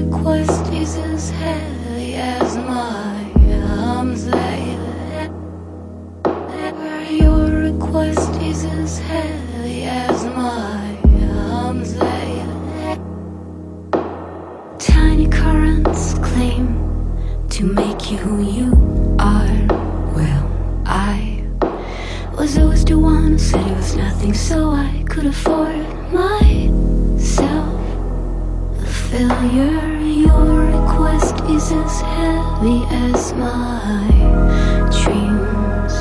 request is as heavy as my arms they Your request is as heavy as my arms they Tiny currents claim to make you who you are. Well, I was always the one who said it was nothing, so I could afford myself failure. Your request is as heavy as my dreams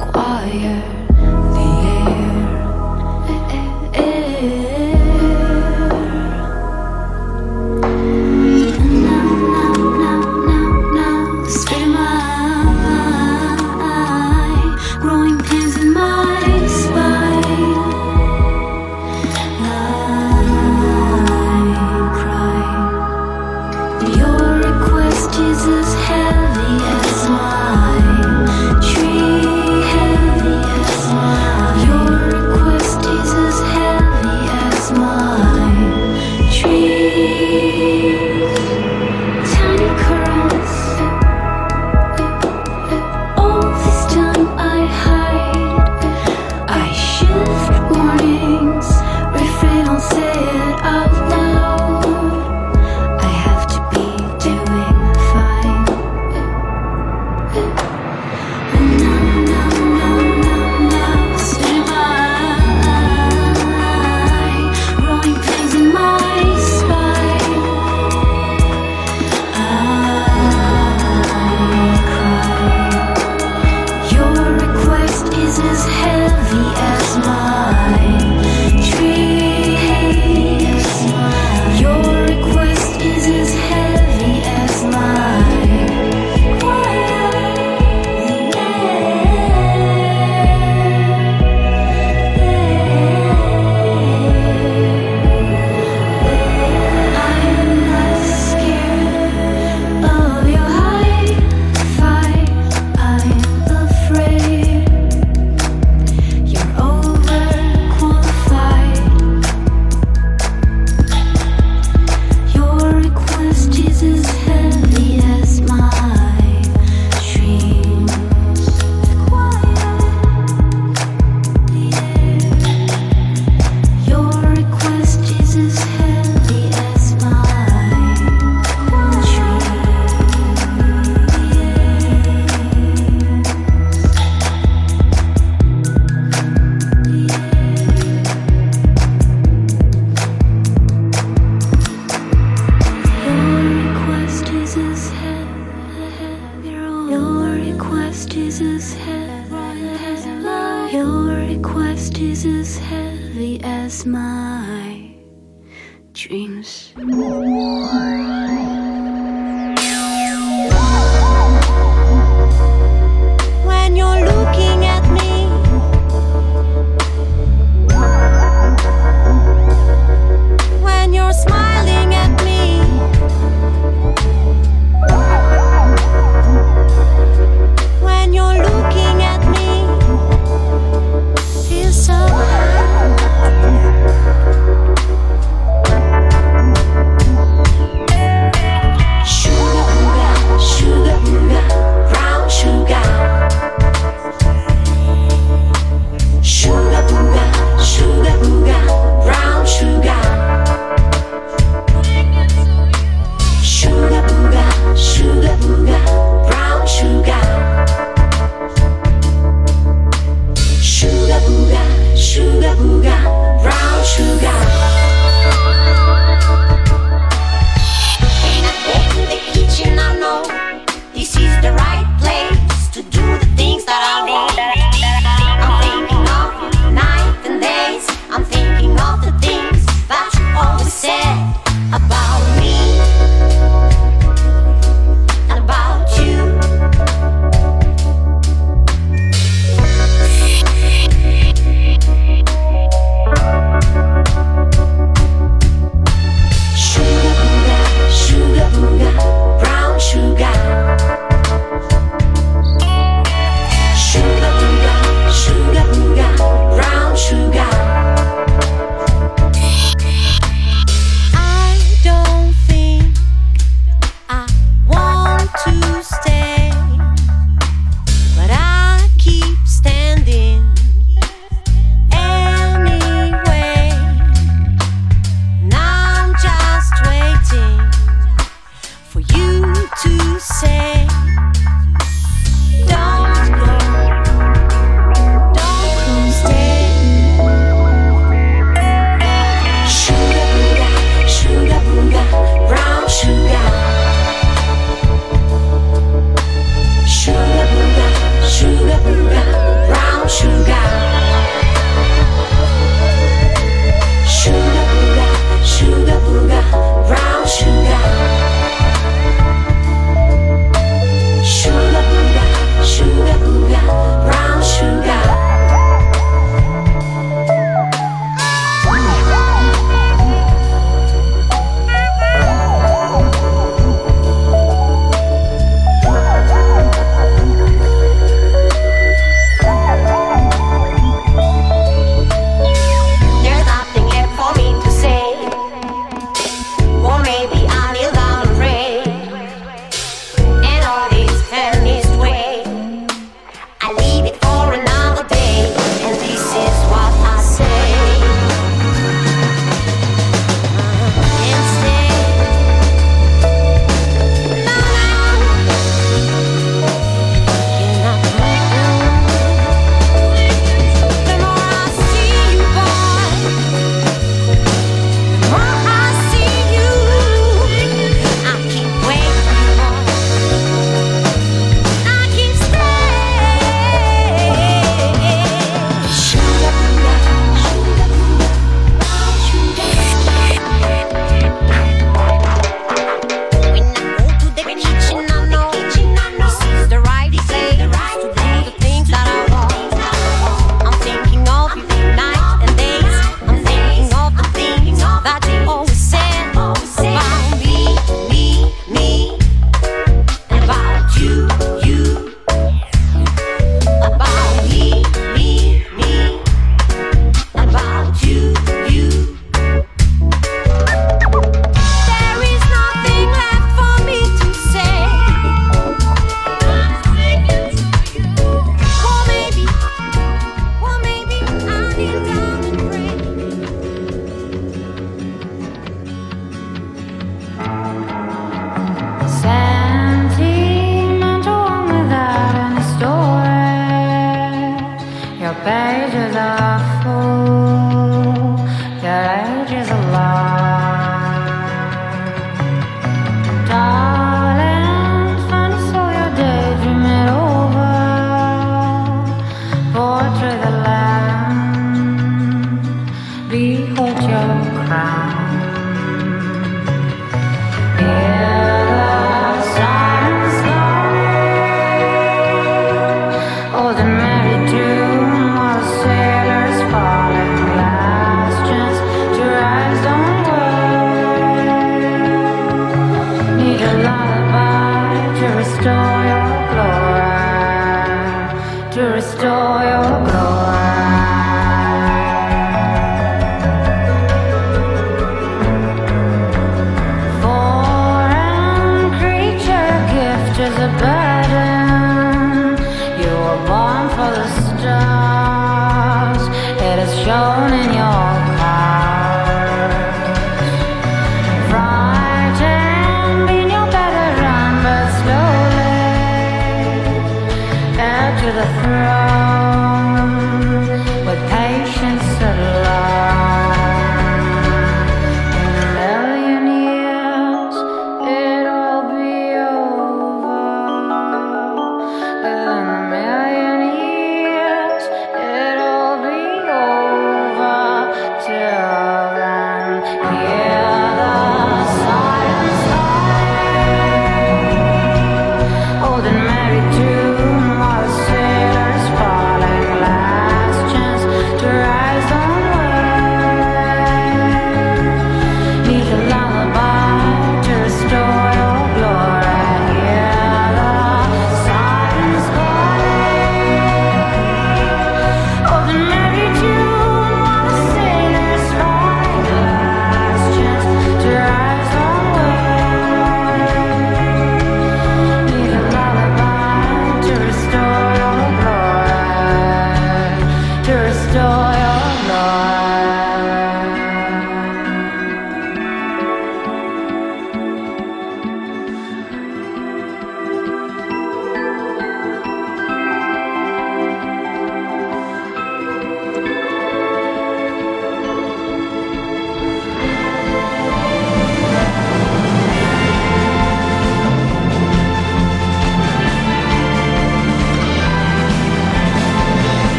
acquired. is heavy as.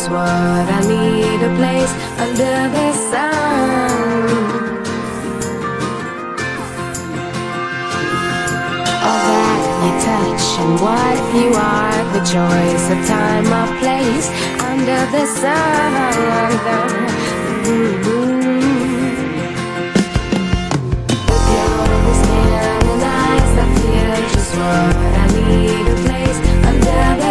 Just what I need a place under the sun. All that you touch and what you are, the choice of time or place under the sun. That feel just what I need a place under the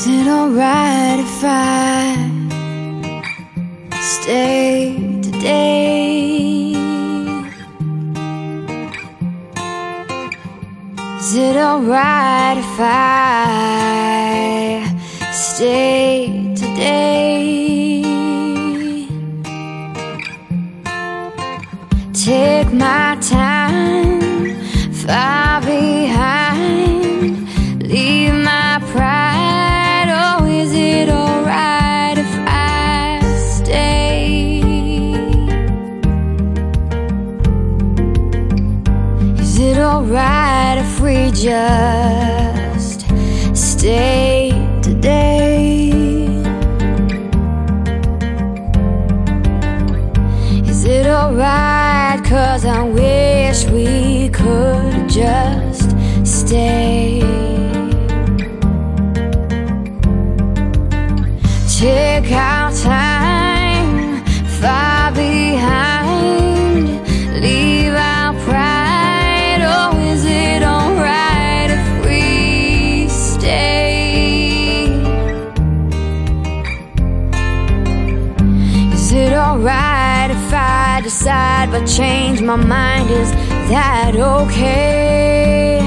Is it alright if I stay today? Is it alright if I stay today? Take my time that okay?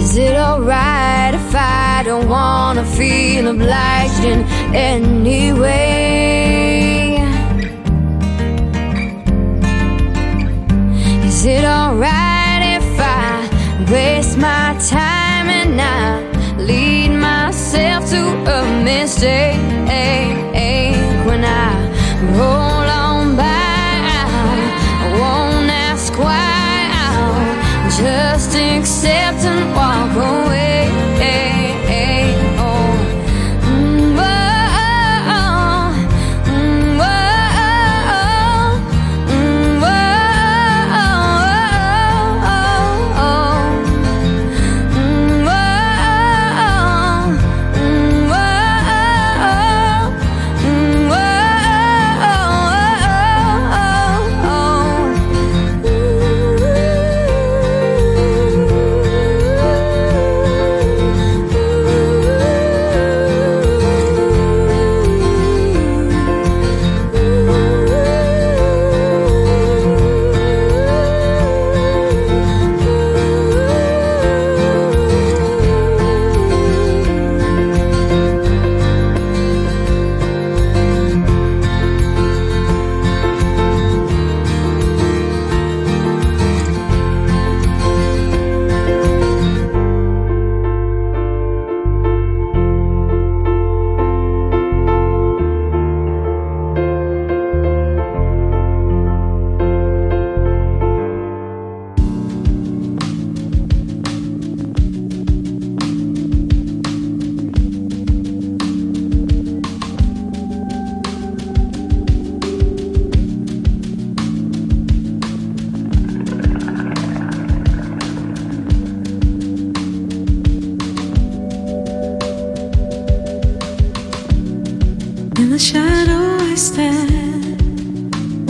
Is it alright if I don't wanna feel obliged in any way? Is it alright if I waste my time and I lead myself to a mistake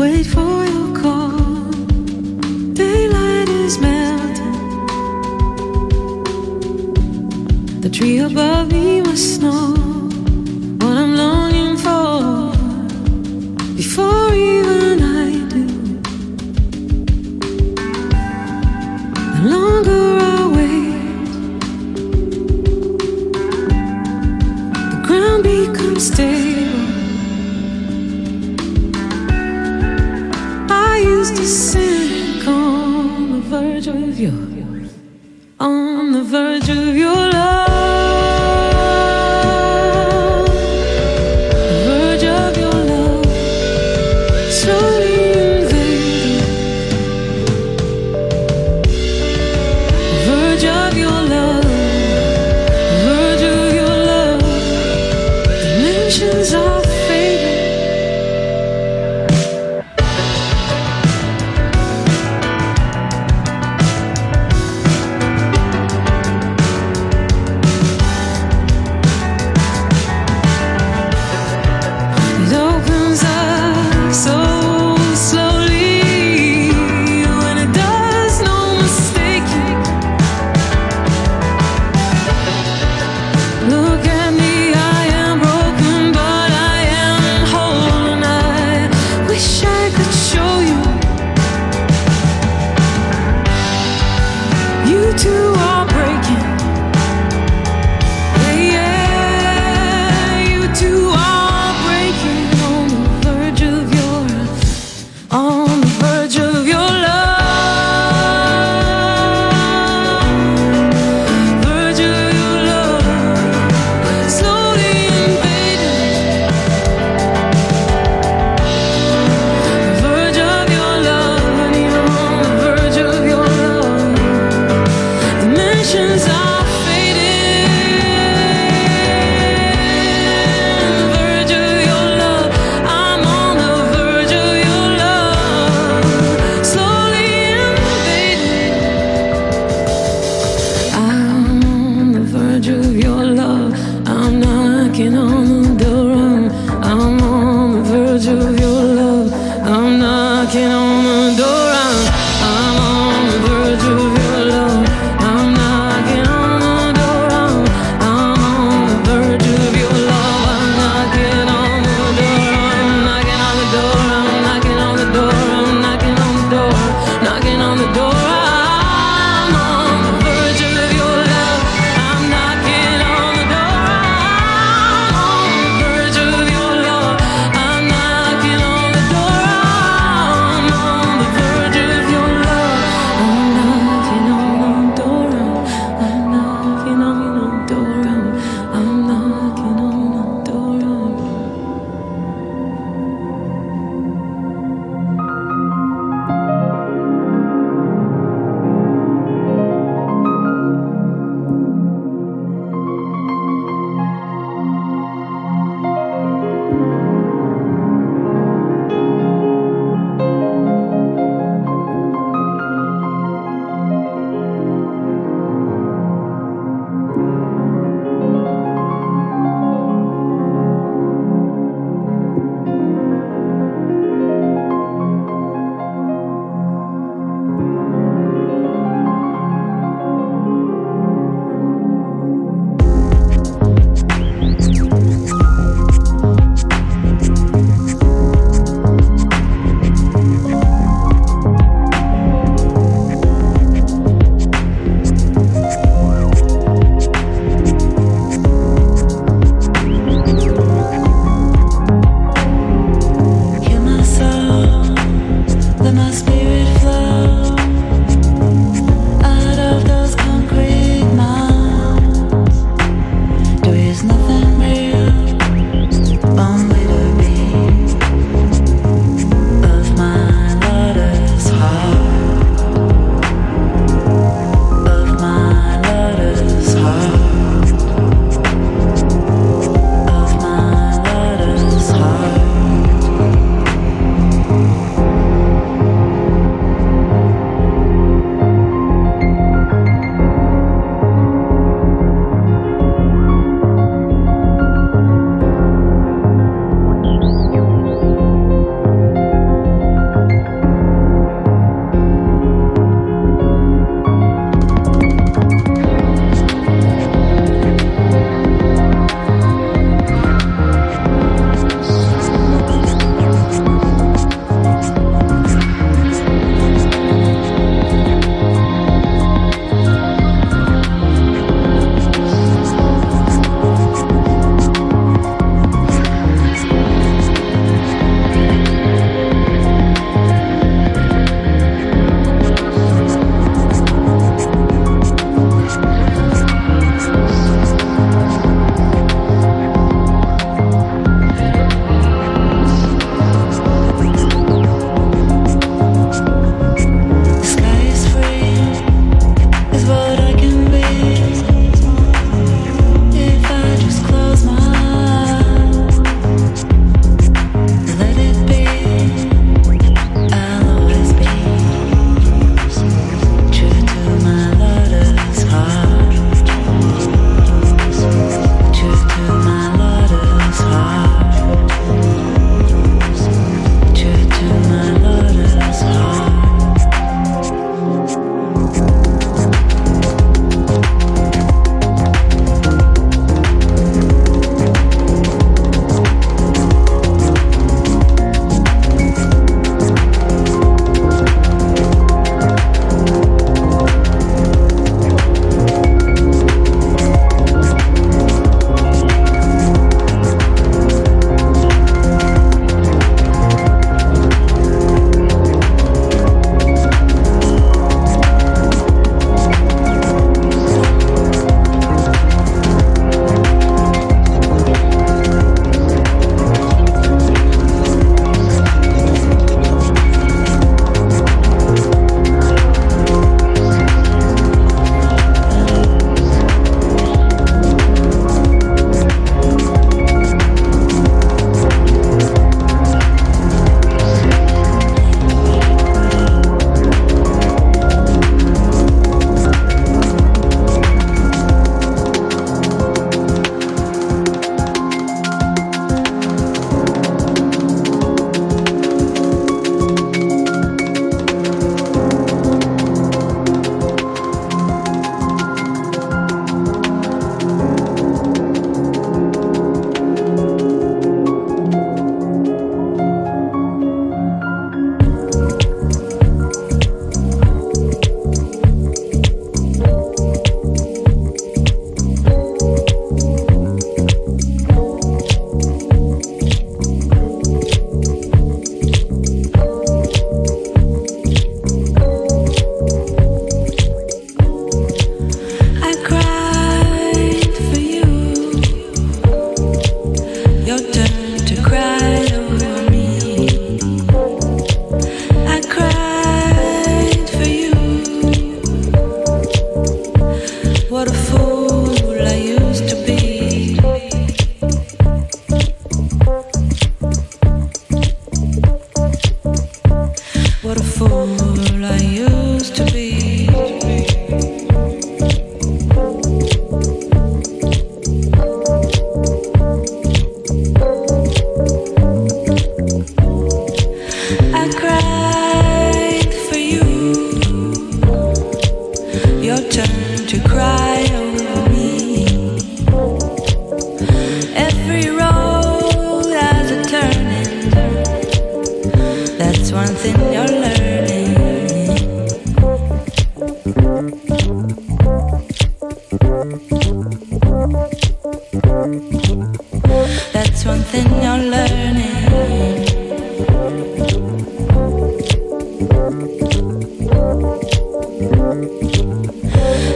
wait for your call. Daylight is melting. The tree above me was snow.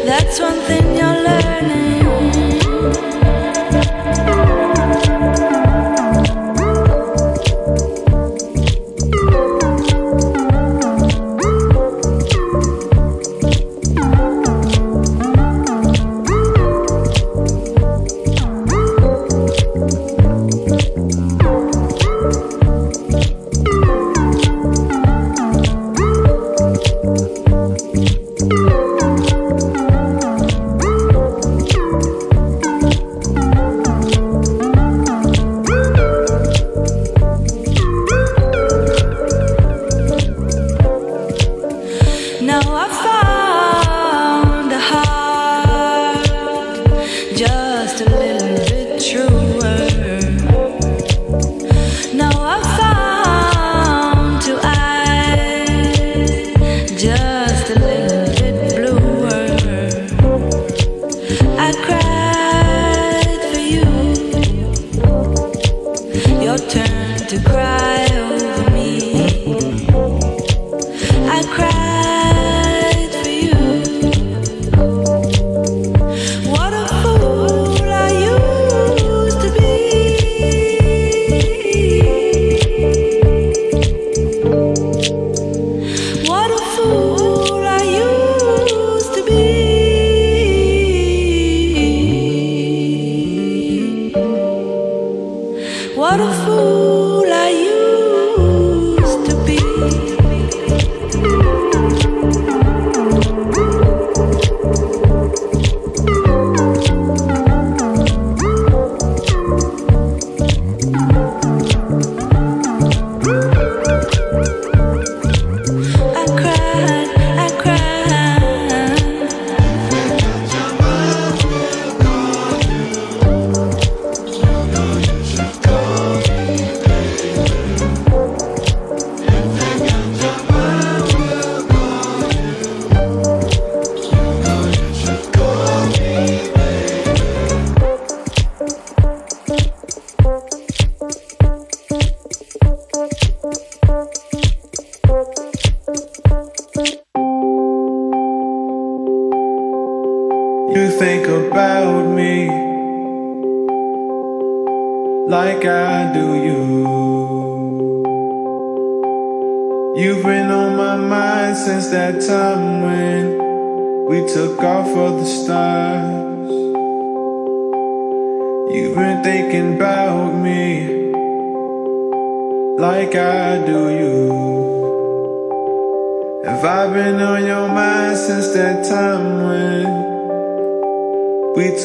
That's one thing you're learning.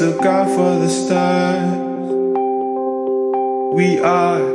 Took off for the stars? We are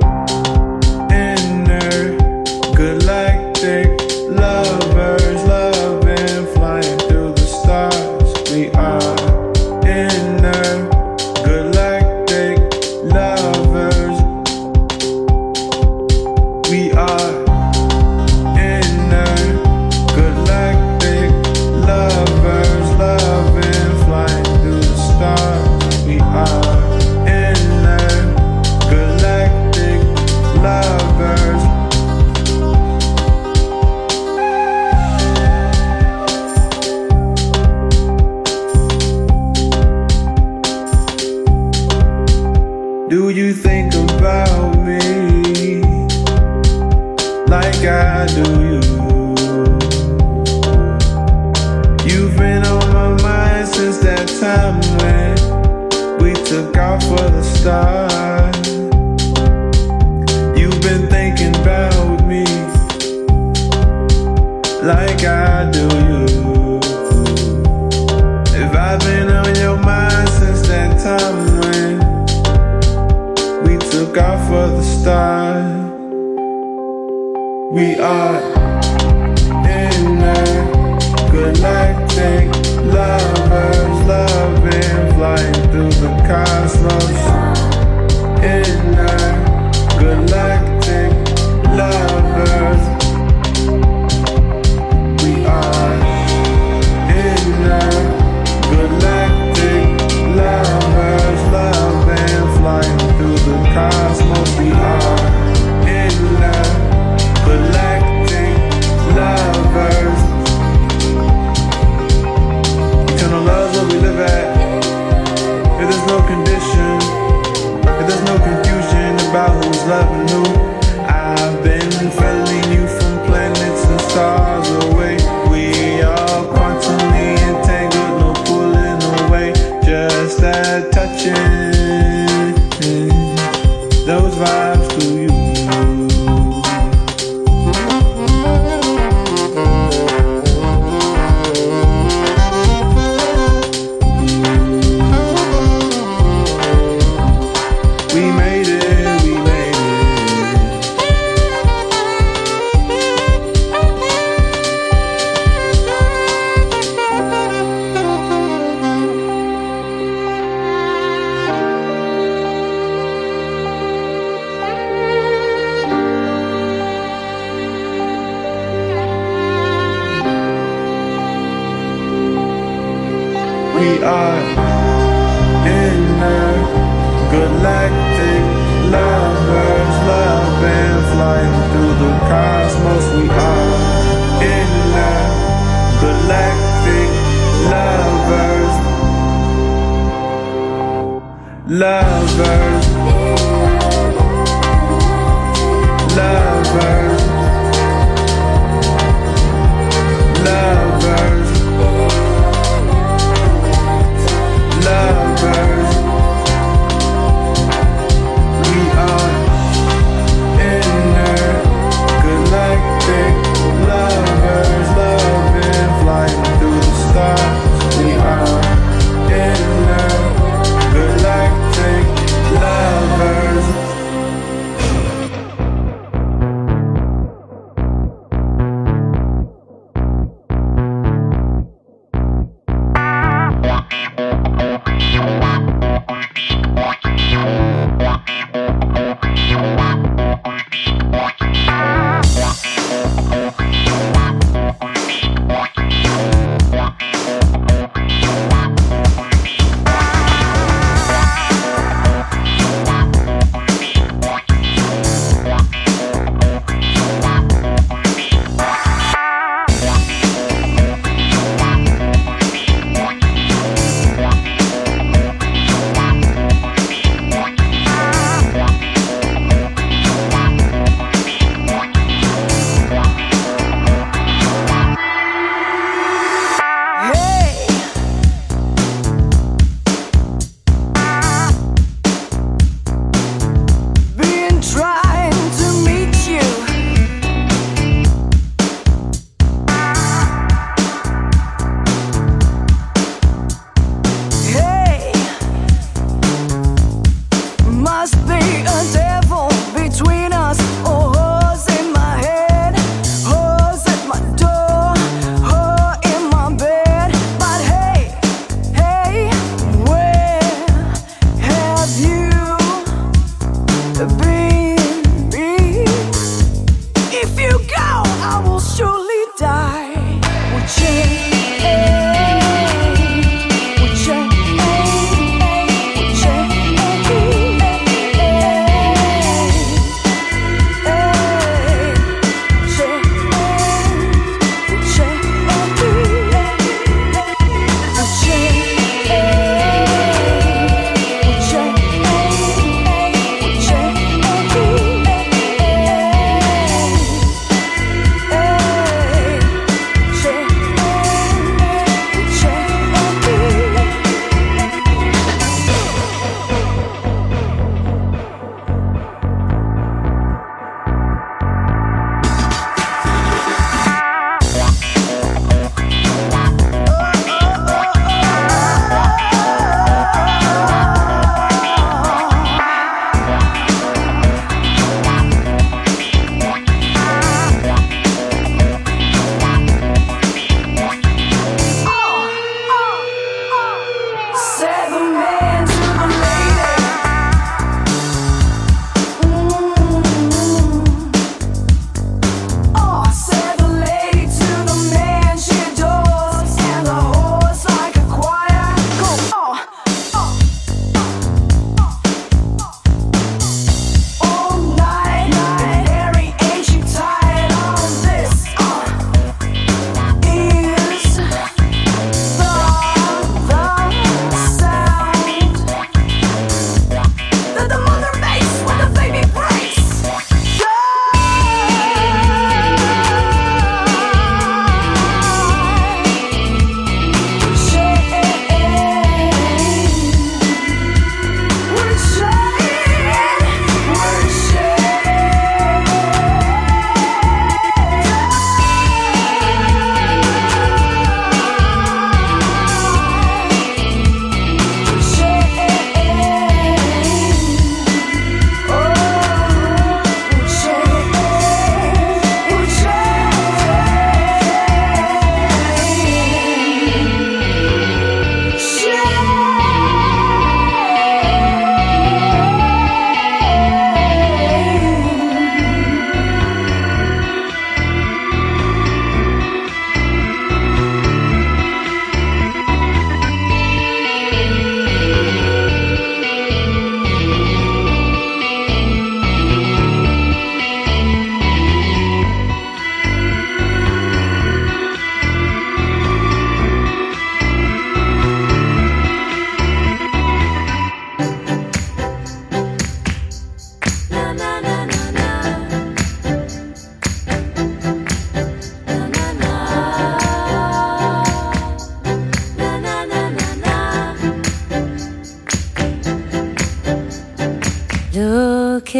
made it,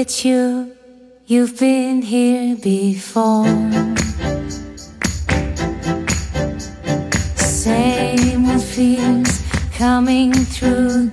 at you, you've been here before. Same fears coming through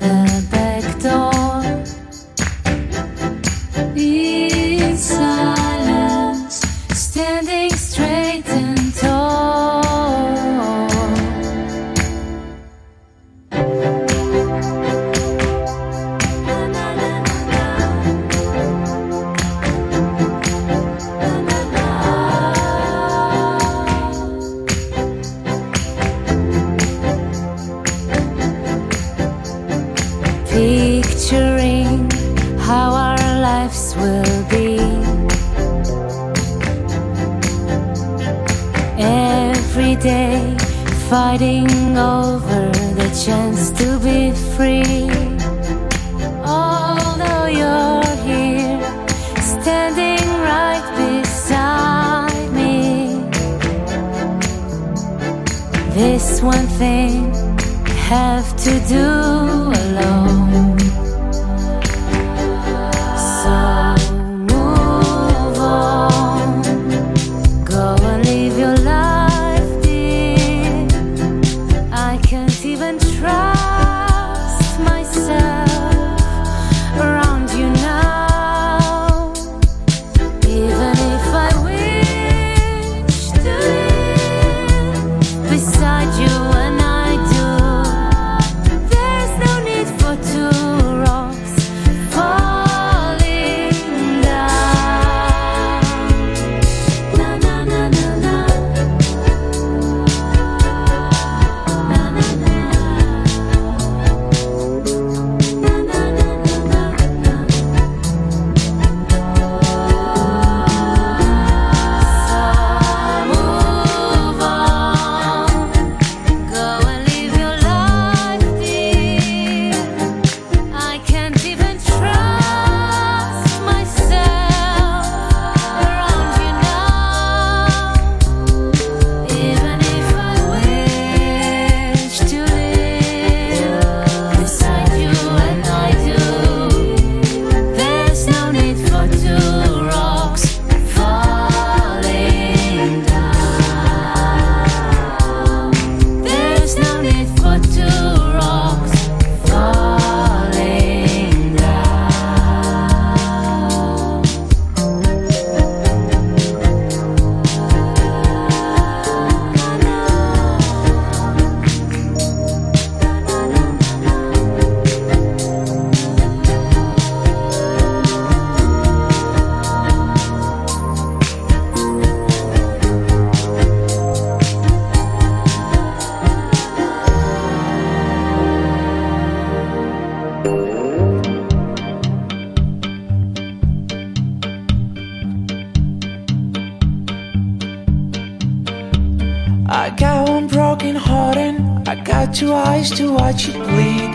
I got one broken heart and I got two eyes to watch it bleed.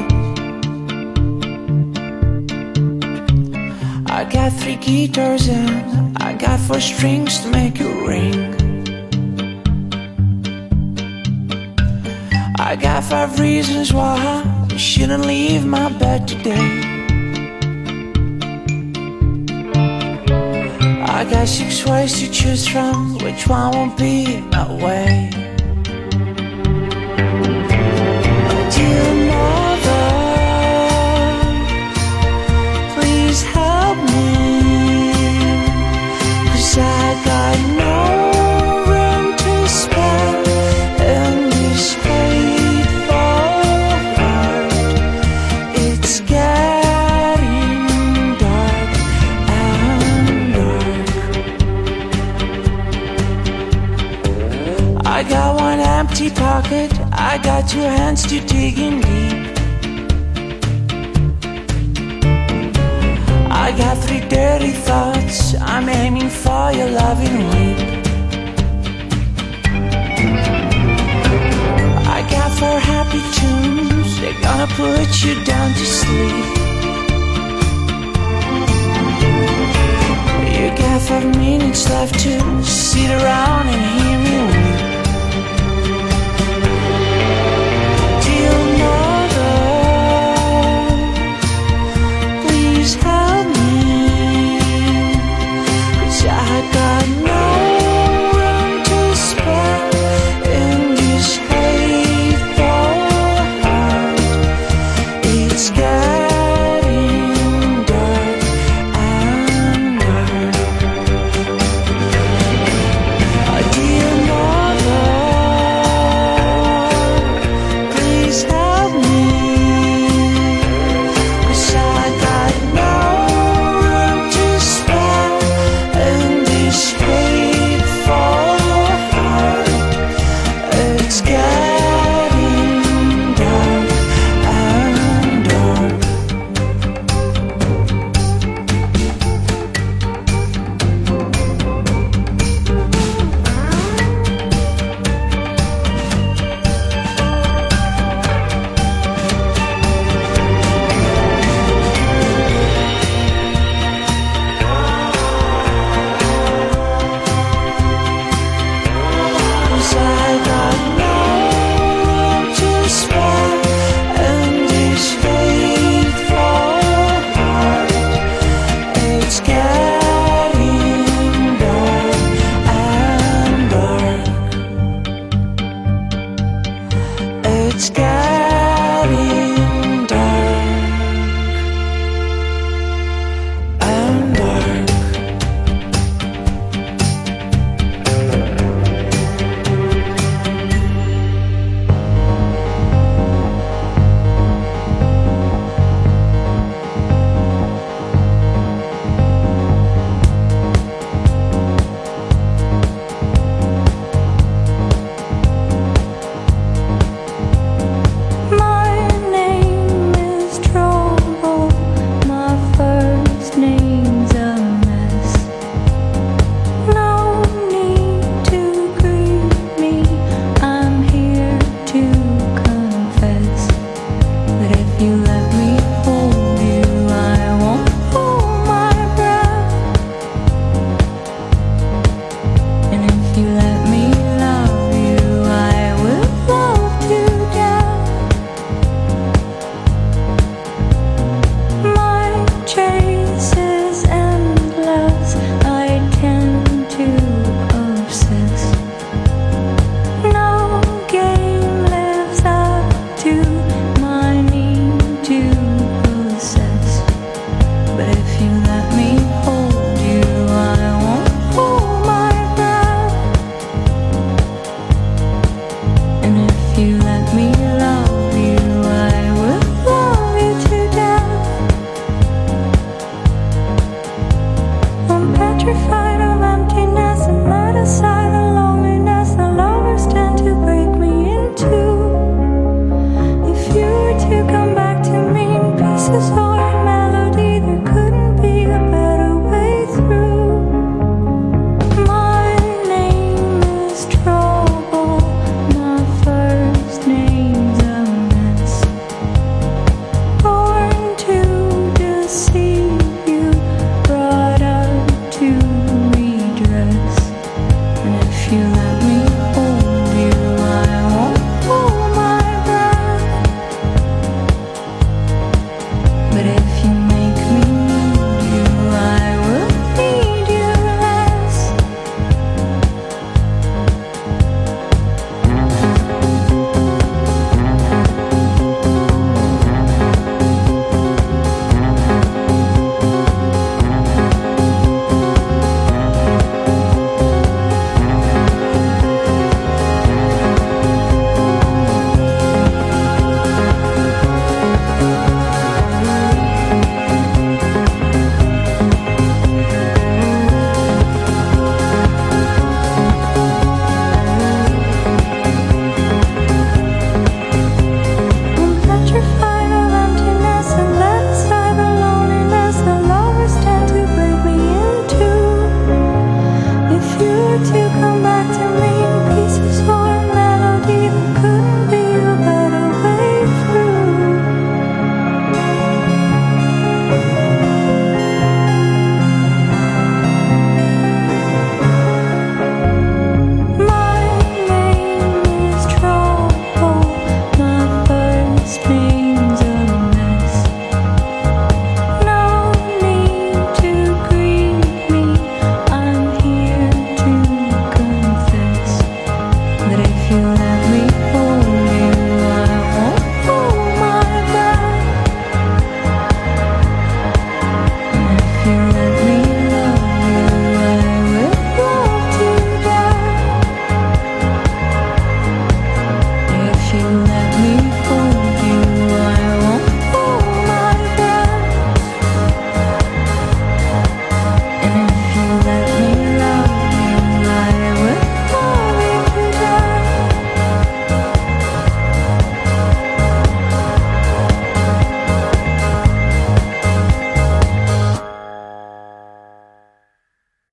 I got three guitars and I got four strings to make it ring. I got five reasons why I shouldn't leave my bed today. I got six ways to choose from, which one won't be my way? Got hands to dig in deep. I got three dirty thoughts, I'm aiming for your loving weep. I got four happy tunes, they're gonna put you down to sleep. You got five minutes left to sit around and hear me